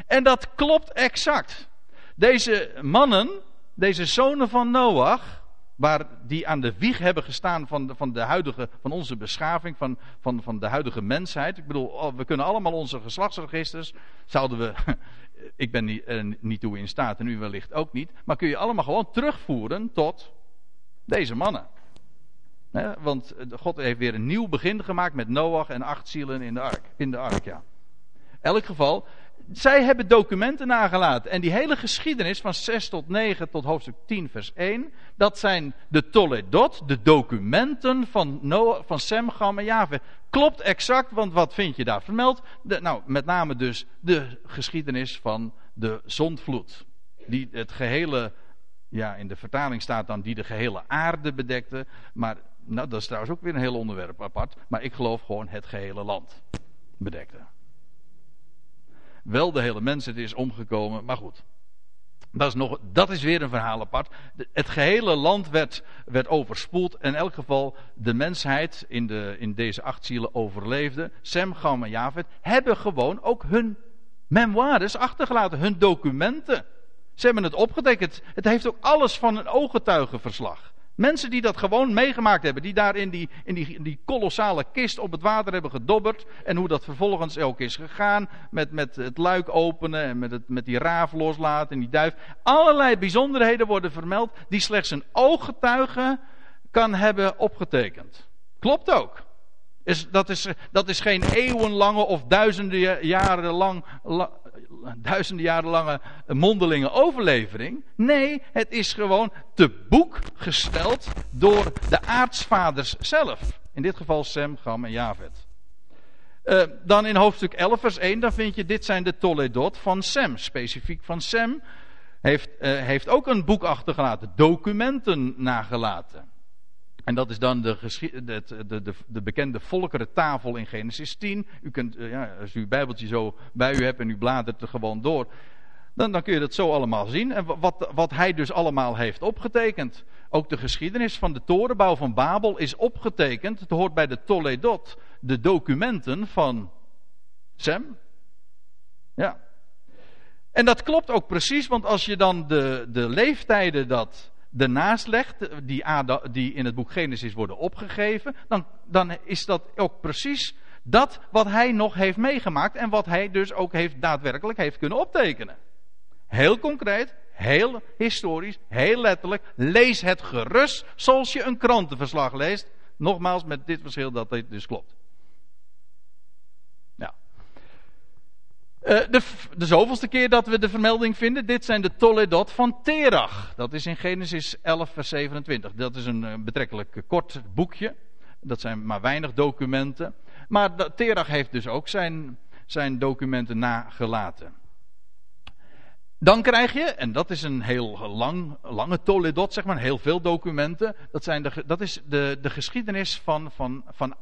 En dat klopt exact. Deze mannen, deze zonen van Noach, waar die aan de wieg hebben gestaan van de, van de huidige, van onze beschaving, van, van, van de huidige mensheid. Ik bedoel, we kunnen allemaal onze geslachtsregisters, zouden we, ik ben niet, er niet toe in staat en u wellicht ook niet, maar kun je allemaal gewoon terugvoeren tot deze mannen. want God heeft weer een nieuw begin gemaakt met Noach en acht zielen in de ark. In de ark ja. Elk geval, zij hebben documenten nagelaten. En die hele geschiedenis van 6 tot 9 tot hoofdstuk 10 vers 1. Dat zijn de Toledot, de documenten van, Noah, van Sem, Gam en Jave. Klopt exact, want wat vind je daar vermeld? Nou, met name dus de geschiedenis van de zondvloed. Die het gehele, ja in de vertaling staat dan die de gehele aarde bedekte. Maar nou, dat is trouwens ook weer een heel onderwerp apart. Maar ik geloof gewoon het gehele land bedekte wel de hele mensheid is omgekomen. Maar goed, dat is, nog, dat is weer een verhaal apart. Het gehele land werd, werd overspoeld. In elk geval, de mensheid in, de, in deze acht zielen overleefde. Sem, Gam en Javed hebben gewoon ook hun memoires achtergelaten. Hun documenten. Ze hebben het opgetekend. Het heeft ook alles van een ooggetuigenverslag. Mensen die dat gewoon meegemaakt hebben, die daar in die, in die, die kolossale kist op het water hebben gedobberd. En hoe dat vervolgens ook is gegaan. Met, met het luik openen en met, het, met die raaf loslaten en die duif. Allerlei bijzonderheden worden vermeld die slechts een ooggetuige kan hebben opgetekend. Klopt ook. Is, dat, is, dat is geen eeuwenlange of duizenden jaren lang, duizenden jaren lange mondelinge overlevering. Nee, het is gewoon te boek gesteld door de aartsvaders zelf. In dit geval Sem, Gam en Javet. Uh, dan in hoofdstuk 11, vers 1, dan vind je: dit zijn de Toledot van Sem, specifiek van Sem. heeft, uh, heeft ook een boek achtergelaten, documenten nagelaten. En dat is dan de, de, de, de, de bekende volkerentafel in Genesis 10. U kunt, uh, ja, als u uw Bijbeltje zo bij u hebt en u bladert er gewoon door, dan, dan kun je dat zo allemaal zien. En wat, wat hij dus allemaal heeft opgetekend. Ook de geschiedenis van de torenbouw van Babel is opgetekend. Het hoort bij de Toledot, de documenten van Sem. Ja. En dat klopt ook precies, want als je dan de, de leeftijden dat ernaast legt, die, die in het boek Genesis worden opgegeven, dan, dan is dat ook precies dat wat hij nog heeft meegemaakt en wat hij dus ook heeft, daadwerkelijk heeft kunnen optekenen. Heel concreet, heel historisch, heel letterlijk. Lees het gerust zoals je een krantenverslag leest. Nogmaals, met dit verschil dat dit dus klopt. Uh, de, de zoveelste keer dat we de vermelding vinden, dit zijn de Toledot van Terach. Dat is in Genesis 11, vers 27. Dat is een, een eh, betrekkelijk kort boekje. Dat zijn maar weinig documenten. Maar Terach heeft dus ook zijn, zijn documenten nagelaten. Dan krijg je, en dat is een heel lang, lange toledot, zeg maar, heel veel documenten. Dat, zijn de, dat is de, de geschiedenis van, van, van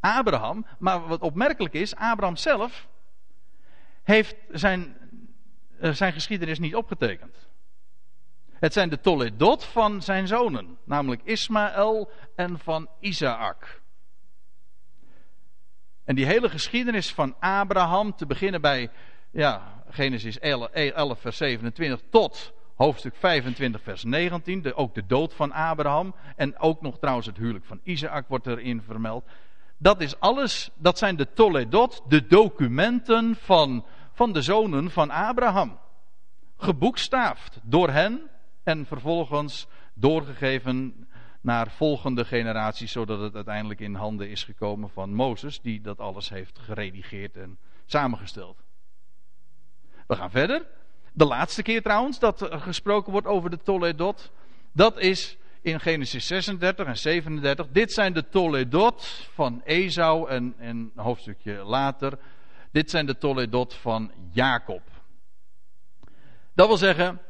Abraham. Maar wat opmerkelijk is, Abraham zelf heeft zijn, eh, zijn geschiedenis niet opgetekend. Het zijn de toledot van zijn zonen, namelijk Ismaël en van Isaac. En die hele geschiedenis van Abraham, te beginnen bij ja, Genesis 11, vers 27 tot hoofdstuk 25, vers 19. De, ook de dood van Abraham. En ook nog trouwens het huwelijk van Isaac wordt erin vermeld. Dat is alles, dat zijn de Toledot, de documenten van, van de zonen van Abraham. Geboekstaafd door hen en vervolgens doorgegeven naar volgende generaties, zodat het uiteindelijk in handen is gekomen van Mozes, die dat alles heeft geredigeerd en samengesteld. We gaan verder. De laatste keer trouwens dat er gesproken wordt over de Toledot. Dat is in Genesis 36 en 37. Dit zijn de Toledot van Esau en, en een hoofdstukje later. Dit zijn de Toledot van Jacob. Dat wil zeggen,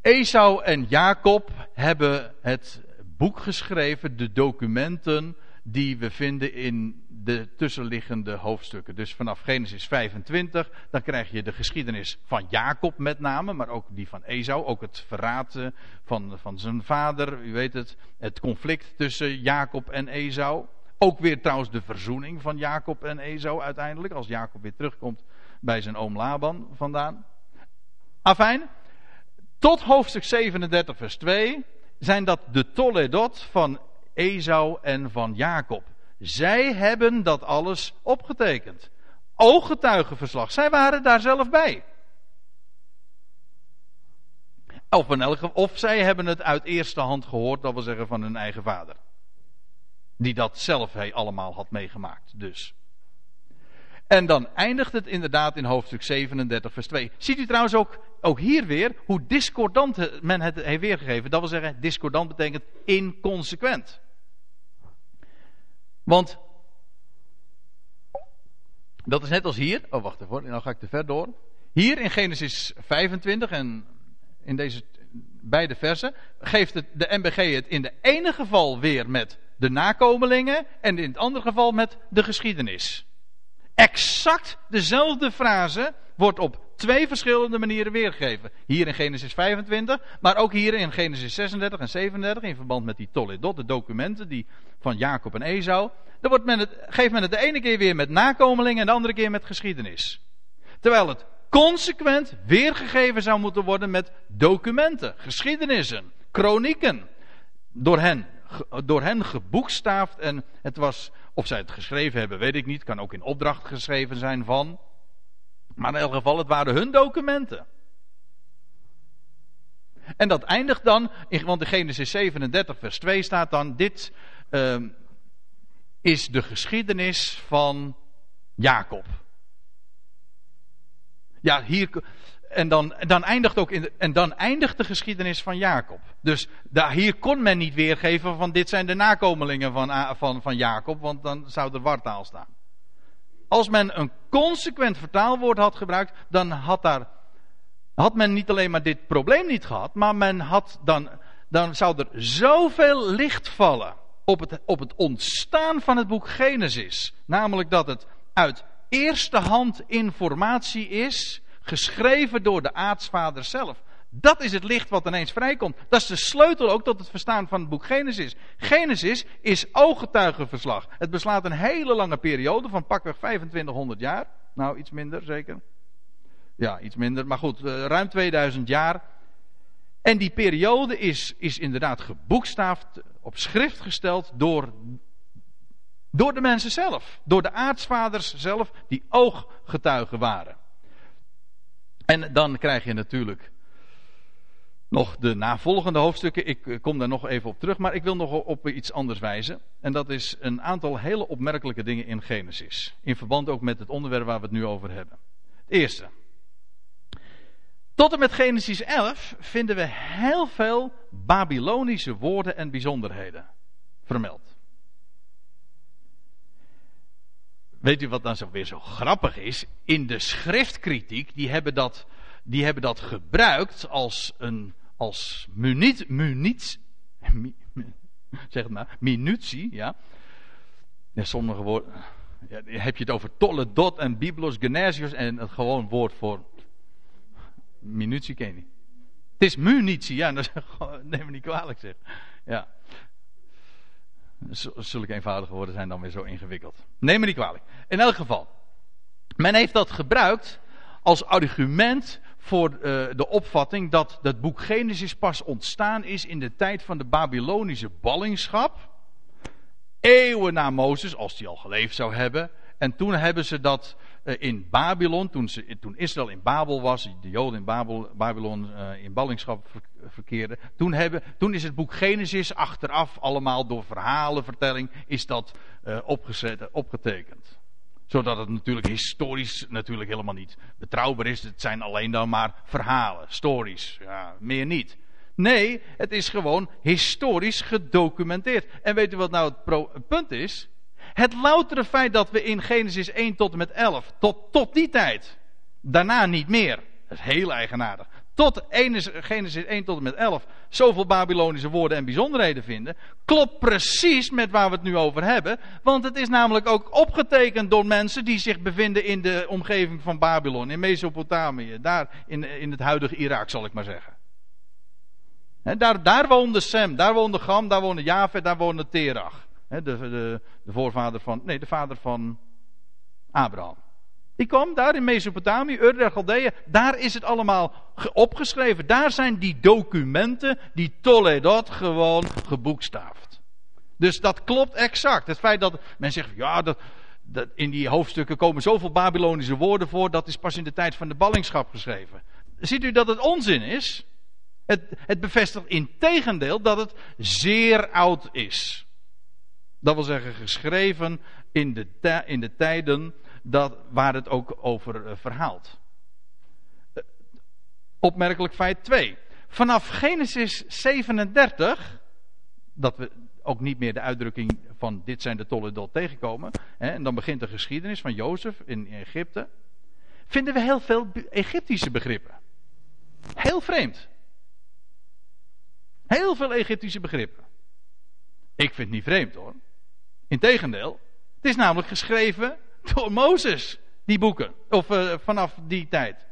Esau en Jacob hebben het boek geschreven, de documenten die we vinden in de tussenliggende hoofdstukken. Dus vanaf Genesis 25, dan krijg je de geschiedenis van Jacob met name, maar ook die van Esau, ook het verraad eh, van, van zijn vader, u weet het, het conflict tussen Jacob en Esau. Ook weer trouwens de verzoening van Jacob en Esau uiteindelijk, als Jacob weer terugkomt bij zijn oom Laban vandaan. Afijn, tot hoofdstuk 37 vers 2 zijn dat de Toledot van Esau en van Jacob. Zij hebben dat alles opgetekend. Ooggetuigenverslag. Zij waren daar zelf bij. Of, of zij hebben het uit eerste hand gehoord, dat wil zeggen van hun eigen vader. Die dat zelf hij allemaal had meegemaakt, dus. En dan eindigt het inderdaad in hoofdstuk 37, vers 2. Ziet u trouwens ook, ook hier weer hoe discordant men het heeft weergegeven. Dat wil zeggen, discordant betekent inconsequent. Want dat is net als hier. Oh, wacht even, nou ga ik te ver door. Hier in Genesis 25 en in deze beide versen geeft het, de MBG het in de ene geval weer met de nakomelingen en in het andere geval met de geschiedenis. Exact dezelfde frase wordt op twee verschillende manieren weergegeven. Hier in Genesis 25, maar ook hier in Genesis 36 en 37 in verband met die Toledot, de documenten die van Jacob en Esau. Dan wordt men het, geeft men het de ene keer weer met nakomelingen en de andere keer met geschiedenis. Terwijl het consequent weergegeven zou moeten worden met documenten, geschiedenissen, kronieken. Door hen, door hen geboekstaafd en het was, of zij het geschreven hebben, weet ik niet, kan ook in opdracht geschreven zijn van. Maar in elk geval, het waren hun documenten. En dat eindigt dan, want in Genesis 37, vers 2 staat dan: Dit uh, is de geschiedenis van Jacob. Ja, hier. En dan, dan eindigt ook in de, en dan eindigt de geschiedenis van Jacob. Dus daar, hier kon men niet weergeven van dit zijn de nakomelingen van, van, van Jacob, want dan zou er wartaal staan. Als men een consequent vertaalwoord had gebruikt, dan had daar had men niet alleen maar dit probleem niet gehad, maar men had dan, dan zou er zoveel licht vallen op het, op het ontstaan van het boek Genesis. Namelijk dat het uit eerste hand informatie is, geschreven door de aartsvader zelf. Dat is het licht wat ineens vrijkomt. Dat is de sleutel ook tot het verstaan van het boek Genesis. Genesis is ooggetuigenverslag. Het beslaat een hele lange periode van pakweg 2500 jaar. Nou, iets minder zeker. Ja, iets minder. Maar goed, eh, ruim 2000 jaar. En die periode is, is inderdaad geboekstaafd, op schrift gesteld door, door de mensen zelf. Door de aartsvaders zelf, die ooggetuigen waren. En dan krijg je natuurlijk nog de navolgende hoofdstukken. Ik eh, kom daar nog even op terug, maar ik wil nog op iets anders wijzen. En dat is een aantal hele opmerkelijke dingen in Genesis. In verband ook met het onderwerp waar we het nu over hebben. Het eerste. Tot en met Genesis 11 vinden we heel veel Babylonische woorden en bijzonderheden vermeld. Weet u wat dan zo weer zo grappig is? In de schriftkritiek, die hebben dat, die hebben dat gebruikt als een als munit, munits, zeg het maar, minutie, ja. ja sommige woorden, ja, heb je het over tolle dot en biblos genesios en het gewoon woord voor minutie ken je niet. Het is munitie, ja, dat neem me niet kwalijk zeg. Ja. Zulke eenvoudige woorden zijn dan weer zo ingewikkeld. Neem me niet kwalijk. In elk geval, men heeft dat gebruikt als argument voor uh, de opvatting dat het boek Genesis pas ontstaan is in de tijd van de Babylonische ballingschap. Eeuwen na Mozes, als die al geleefd zou hebben. En toen hebben ze dat uh, in Babylon, toen, toen, Israël in Babel was, de Joden in Babel, Babylon uh, in ballingschap ver, verkeerden. Toen, hebben, toen is het boek Genesis achteraf allemaal door verhalenvertelling is dat opgezet, opgetekend zodat het natuurlijk historisch natuurlijk helemaal niet betrouwbaar is. Het zijn alleen dan maar verhalen, stories. Ja, meer niet. Nee, het is gewoon historisch gedocumenteerd. En weet u wat nou het, punt is? Het loutere feit dat we in Genesis 1 tot en met 11, tot, tot die tijd, daarna niet meer. Dat is heel eigenaardig tot Genesis 1 tot en met 11 zoveel Babylonische woorden en bijzonderheden vinden, klopt precies met waar we het nu over hebben. Want het is namelijk ook opgetekend door mensen die zich bevinden in de omgeving van Babylon, in Mesopotamië, daar in, in het huidige Irak zal ik maar zeggen. daar, daar woonde Sem, daar woonde Gam, daar woonde Javed, daar woonde Terach. de, de, de voorvader van, nee, de vader van Abraham. Die kwam daar in Mesopotamië, Ur der. Daar is het allemaal opgeschreven. Daar zijn die documenten, die Toledot, gewoon geboekstaafd. Dus dat klopt exact. Het feit dat men zegt, ja, dat, dat in die hoofdstukken komen zoveel Babylonische woorden voor, dat is pas in de tijd van de ballingschap geschreven. Ziet u dat het onzin is? Het, het bevestigt in tegendeel dat het zeer oud is. Dat wil zeggen, geschreven in de, in de tijden dat, waar het ook over uh, verhaalt. Uh, opmerkelijk feit 2. Vanaf Genesis 37, dat we ook niet meer de uitdrukking van dit zijn de tolle tegenkomen, hè, en dan begint de geschiedenis van Jozef in Egypte, vinden we heel veel Egyptische begrippen. Heel vreemd. Heel veel Egyptische begrippen. Ik vind het niet vreemd hoor. Integendeel, het is namelijk geschreven door Mozes, die boeken. Of uh, vanaf die tijd.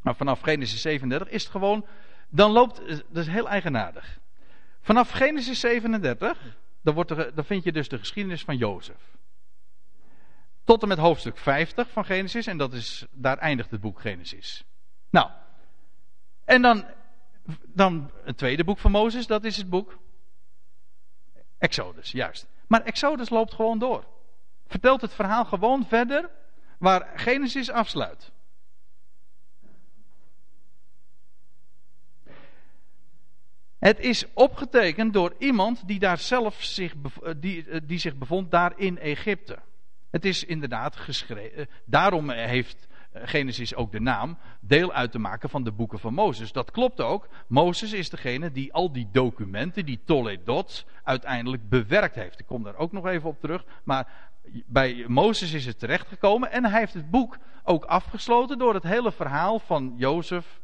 Maar vanaf Genesis 37 is het gewoon. Dan loopt. Dat is heel eigenaardig. Vanaf Genesis 37. Dan, wordt er, dan vind je dus de geschiedenis van Jozef. Tot en met hoofdstuk 50 van Genesis. En dat is, daar eindigt het boek Genesis. Nou. En dan, dan het tweede boek van Mozes. Dat is het boek. Exodus, juist. Maar Exodus loopt gewoon door vertelt het verhaal gewoon verder waar Genesis afsluit. Het is opgetekend door iemand die daar zelf zich, eh, die, eh, die zich bevond daar in Egypte. Het is inderdaad geschreven. Eh, daarom heeft Genesis ook de naam, deel uit te maken van de boeken van Mozes. Dat klopt ook. Mozes is degene die al die documenten, die Toledot, uiteindelijk bewerkt heeft. Ik kom daar ook nog even op terug. Maar bij Mozes is het terechtgekomen en hij heeft het boek ook afgesloten door het hele verhaal van Jozef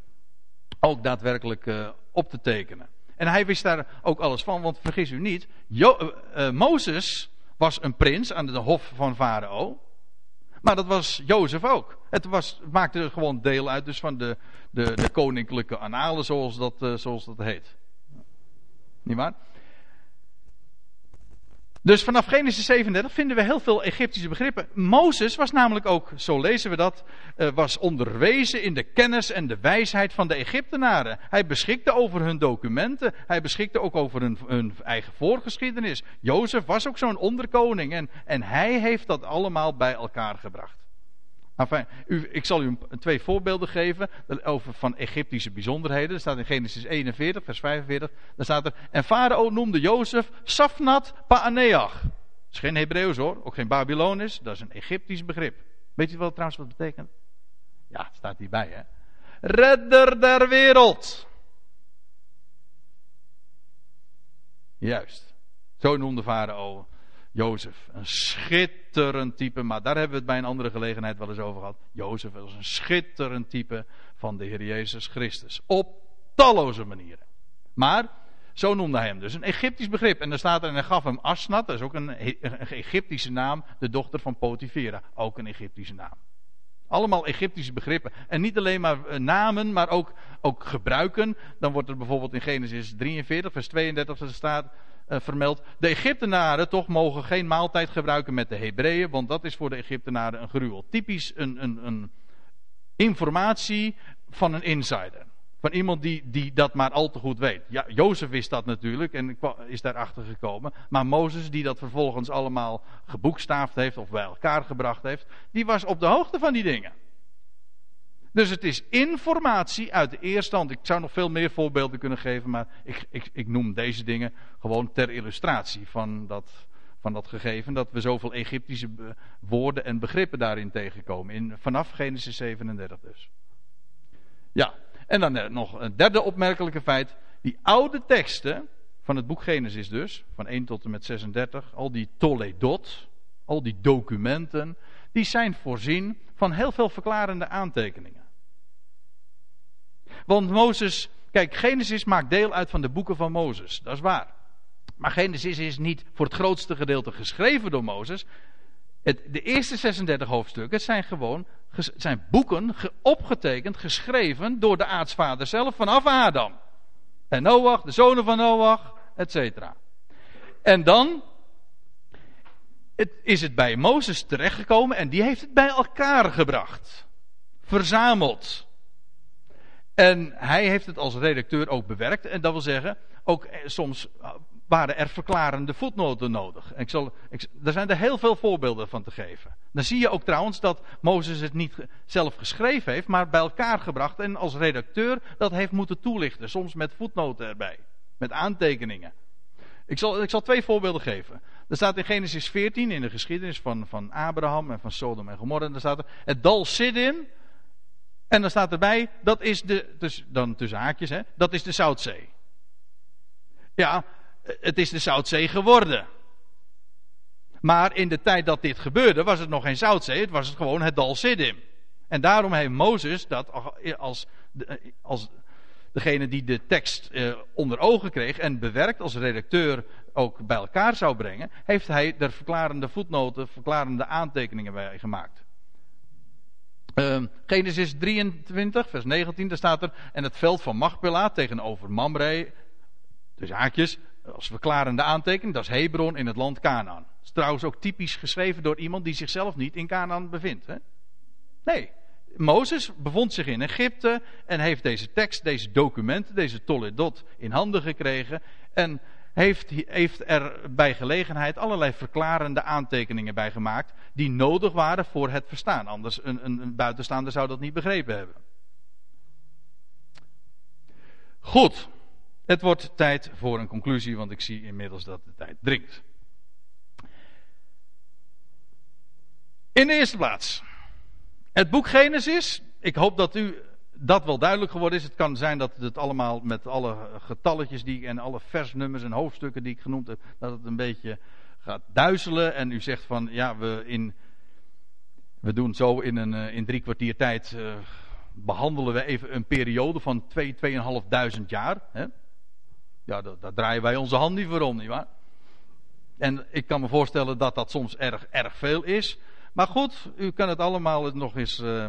ook daadwerkelijk uh, op te tekenen. En hij wist daar ook alles van, want vergis u niet, jo uh, Mozes was een prins aan de hof van Farao. Maar dat was Jozef ook. Het, was, maakte gewoon deel uit dus van de, de, de koninklijke annalen, zoals dat, zoals dat heet. Niet waar? Dus vanaf Genesis 37 vinden we heel veel Egyptische begrippen. Mozes was namelijk ook, zo lezen we dat, uh, was onderwezen in de kennis en de wijsheid van de Egyptenaren. Hij beschikte over hun documenten. Hij beschikte ook over hun, hun eigen voorgeschiedenis. Jozef was ook zo'n onderkoning en, en hij heeft dat allemaal bij elkaar gebracht. Enfin, ik zal u twee voorbeelden geven over van Egyptische bijzonderheden. Er staat in Genesis 41, vers 45. Daar staat er. En Farao noemde Jozef Safnat Paaneach. Dat is geen Hebreeuws hoor, ook geen Babylonisch. Dat is een Egyptisch begrip. Weet u wat trouwens wat betekent? Ja, het staat hierbij hè. Redder der wereld. Juist. Zo noemde Farao Jozef, een schitterend type, maar daar hebben we het bij een andere gelegenheid wel eens over gehad. Jozef was een schitterend type van de Heer Jezus Christus. Op talloze manieren. Maar, zo noemde hij hem dus. Een Egyptisch begrip. En daar staat er, en hij gaf hem Asnat, dat is ook een, Egyptische naam, de dochter van Potifera. Ook een Egyptische naam. Allemaal Egyptische begrippen. En niet alleen maar eh, namen, maar ook, ook gebruiken. Dan wordt er bijvoorbeeld in Genesis 43, vers 32 staat uh, vermeld. De Egyptenaren toch mogen geen maaltijd gebruiken met de Hebreeën, want dat is voor de Egyptenaren een gruwel. Typisch een, een, een informatie van een insider. Van iemand die, die dat maar al te goed weet. Ja, Jozef wist dat natuurlijk en is daarachter gekomen. Maar Mozes, die dat vervolgens allemaal geboekstaafd heeft of bij elkaar gebracht heeft, die was op de hoogte van die dingen. Dus het is informatie uit de eerste hand. Ik zou nog veel meer voorbeelden kunnen geven, maar ik, ik, ik noem deze dingen gewoon ter illustratie van dat, van dat gegeven. Dat we zoveel Egyptische woorden en begrippen daarin tegenkomen. In, vanaf Genesis 37 dus. Ja, en dan eh, nog een derde opmerkelijke feit. Die oude teksten van het boek Genesis dus, van 1 tot en met 36, al die Toledot, al die documenten, die zijn voorzien van heel veel verklarende aantekeningen. Want Mozes, kijk, Genesis maakt deel uit van de boeken van Mozes, dat is waar. Maar Genesis is niet voor het grootste gedeelte geschreven door Mozes. Het, de eerste 36 hoofdstukken zijn gewoon zijn boeken opgetekend, geschreven door de aartsvader zelf vanaf Adam. En Noach, de zonen van Noach, etc. En dan het, is het bij Mozes terechtgekomen en die heeft het bij elkaar gebracht. Verzameld. En hij heeft het als redacteur ook bewerkt. En dat wil zeggen, ook eh, soms eh, waren er verklarende voetnoten nodig. Ik zal, er zijn er heel veel voorbeelden van te geven. Dan zie je ook trouwens dat Mozes het niet zelf geschreven heeft, maar bij elkaar gebracht en als redacteur dat heeft moeten toelichten. Soms met voetnoten erbij, met aantekeningen. Ik zal, ik zal twee voorbeelden geven. Er staat in Genesis 14, in de geschiedenis van, van Abraham en van Sodom en Gomorra, daar staat er, het dal Sidin en dan staat erbij, dat is de, dus dan tussen haakjes, hè, dat is de Zoutzee. Ja, het is de Zoutzee geworden. Maar in de tijd dat dit gebeurde, was het nog geen Zoutzee, het was het gewoon het dal Siddim. En daarom heeft Mozes dat als, als degene die de tekst eh, onder ogen kreeg en bewerkt als redacteur ook bij elkaar zou brengen, heeft hij er verklarende voetnoten, verklarende aantekeningen bij gemaakt. Uh, Genesis 23, vers 19, daar staat er. En het veld van Machpela tegenover Mamre. Dus haakjes, als verklarende aantekening, dat is Hebron in het land Canaan. Dat is trouwens ook typisch geschreven door iemand die zichzelf niet in Canaan bevindt. Hè? Nee, Mozes bevond zich in Egypte en heeft deze tekst, deze documenten, deze Toledot in handen gekregen. En heeft, heeft er bij gelegenheid allerlei verklarende aantekeningen bij gemaakt. die nodig waren voor het verstaan. Anders een, een, buitenstaander zou dat niet begrepen hebben. Goed, het wordt tijd voor een conclusie, want ik zie inmiddels dat de tijd dringt. In de eerste plaats, het boek Genesis. Ik hoop dat u dat wel duidelijk geworden is. Het kan zijn dat het allemaal met alle getalletjes die ik, en alle versnummers en hoofdstukken die ik genoemd heb, dat het een beetje gaat duizelen en u zegt van ja, we, in, we doen zo in, een, in drie kwartier tijd. Uh, behandelen we even een periode van 2, 2.500 jaar. Hè? Ja, daar, draaien wij onze hand niet voor om, nietwaar? En ik kan me voorstellen dat dat soms erg, erg veel is. Maar goed, u kan het allemaal nog eens uh,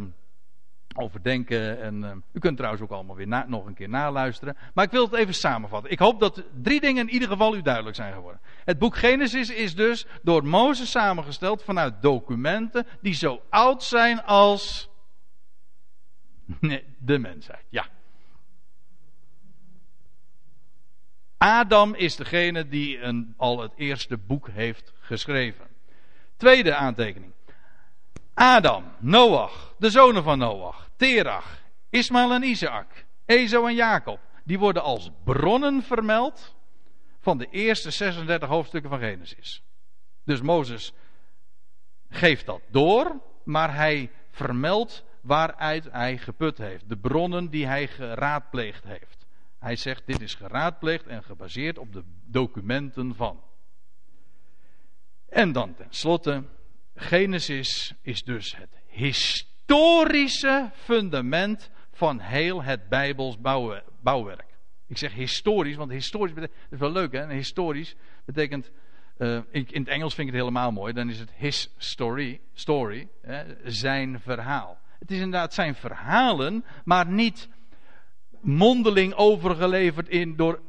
overdenken. En uh, u kunt trouwens ook allemaal weer nog een keer naluisteren. Maar ik wil het even samenvatten. Ik hoop dat drie dingen in ieder geval u duidelijk zijn geworden. Het boek Genesis is dus door Mozes samengesteld vanuit documenten die zo oud zijn als Nee, de mensheid, ja. Adam is degene die een, al het eerste boek heeft geschreven. Tweede aantekening. Adam, Noach, de zonen van Noach, Terach, Ismaël en Isaac, Ezo en Jacob. Die worden als bronnen vermeld van de eerste 36 hoofdstukken van Genesis. Dus Mozes geeft dat door, maar hij vermeldt waaruit hij geput heeft. De bronnen die hij geraadpleegd heeft. Hij zegt: dit is geraadpleegd en gebaseerd op de documenten van. En dan tenslotte, Genesis is dus het historische fundament van heel het Bijbels bouwwerk. Ik zeg historisch, want historisch betekent, dat is wel leuk hè, historisch betekent, uh, in, het Engels vind ik het helemaal mooi, dan is het his story, story hè, zijn verhaal. Het is inderdaad zijn verhalen, maar niet mondeling overgeleverd in, door,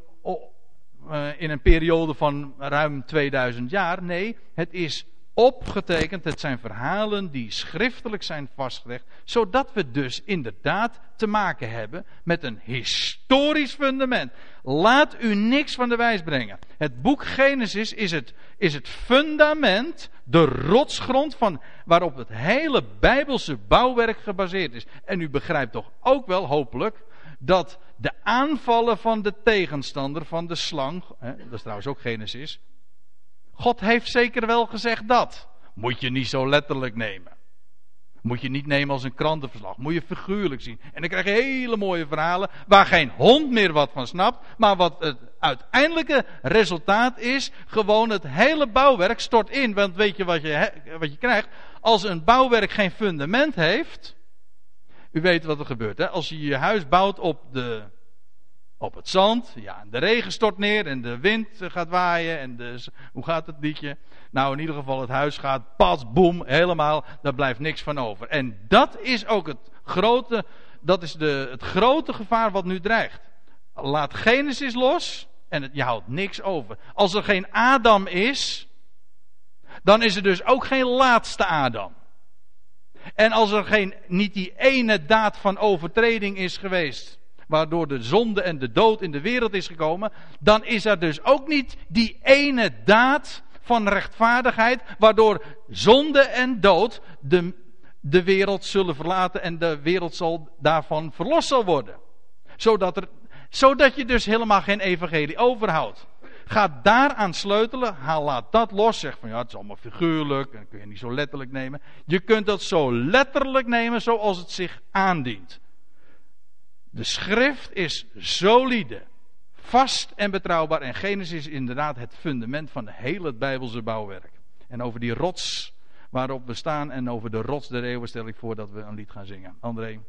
uh, in een periode van ruim 2000 jaar. Nee, het is opgetekend. Het zijn verhalen die schriftelijk zijn vastgelegd. Zodat we dus inderdaad te maken hebben met een historisch fundament. Laat u niks van de wijs brengen. Het boek Genesis is het, is het fundament, de rotsgrond van, waarop het hele Bijbelse bouwwerk gebaseerd is. En u begrijpt toch ook wel, hopelijk, dat de aanvallen van de tegenstander, van de slang, hè, dat is trouwens ook Genesis, God heeft zeker wel gezegd dat. Moet je niet zo letterlijk nemen. Moet je niet nemen als een krantenverslag. Moet je figuurlijk zien. En dan krijg je hele mooie verhalen waar geen hond meer wat van snapt. Maar wat het uiteindelijke resultaat is, gewoon het hele bouwwerk stort in. Want weet je wat je, wat je krijgt? Als een bouwwerk geen fundament heeft. U weet wat er gebeurt. Hè? Als je je huis bouwt op de op het zand. Ja, de regen stort neer en de wind gaat waaien. En de, hoe gaat het liedje? Nou, in ieder geval, het huis gaat pas, boem, helemaal. Daar blijft niks van over. En dat is ook het grote, dat is de, het grote gevaar wat nu dreigt. Laat Genesis los en je houdt niks over. Als er geen Adam is, dan is er dus ook geen laatste Adam. En als er geen, niet die ene daad van overtreding is geweest waardoor de zonde en de dood in de wereld is gekomen, dan is er dus ook niet die ene daad van rechtvaardigheid, waardoor zonde en dood de, de wereld zullen verlaten en de wereld zal daarvan verlost zal worden. Zodat, er, zodat je dus helemaal geen evangelie overhoudt. Ga daaraan sleutelen, haal, laat dat los. Zeg van ja, het is allemaal figuurlijk en kun je niet zo letterlijk nemen. Je kunt dat zo letterlijk nemen zoals het zich aandient. De schrift is solide, vast en betrouwbaar. En Genesis is inderdaad het fundament van heel het Bijbelse bouwwerk. En over die rots waarop we staan en over de rots der eeuwen stel ik voor dat we een lied gaan zingen. André.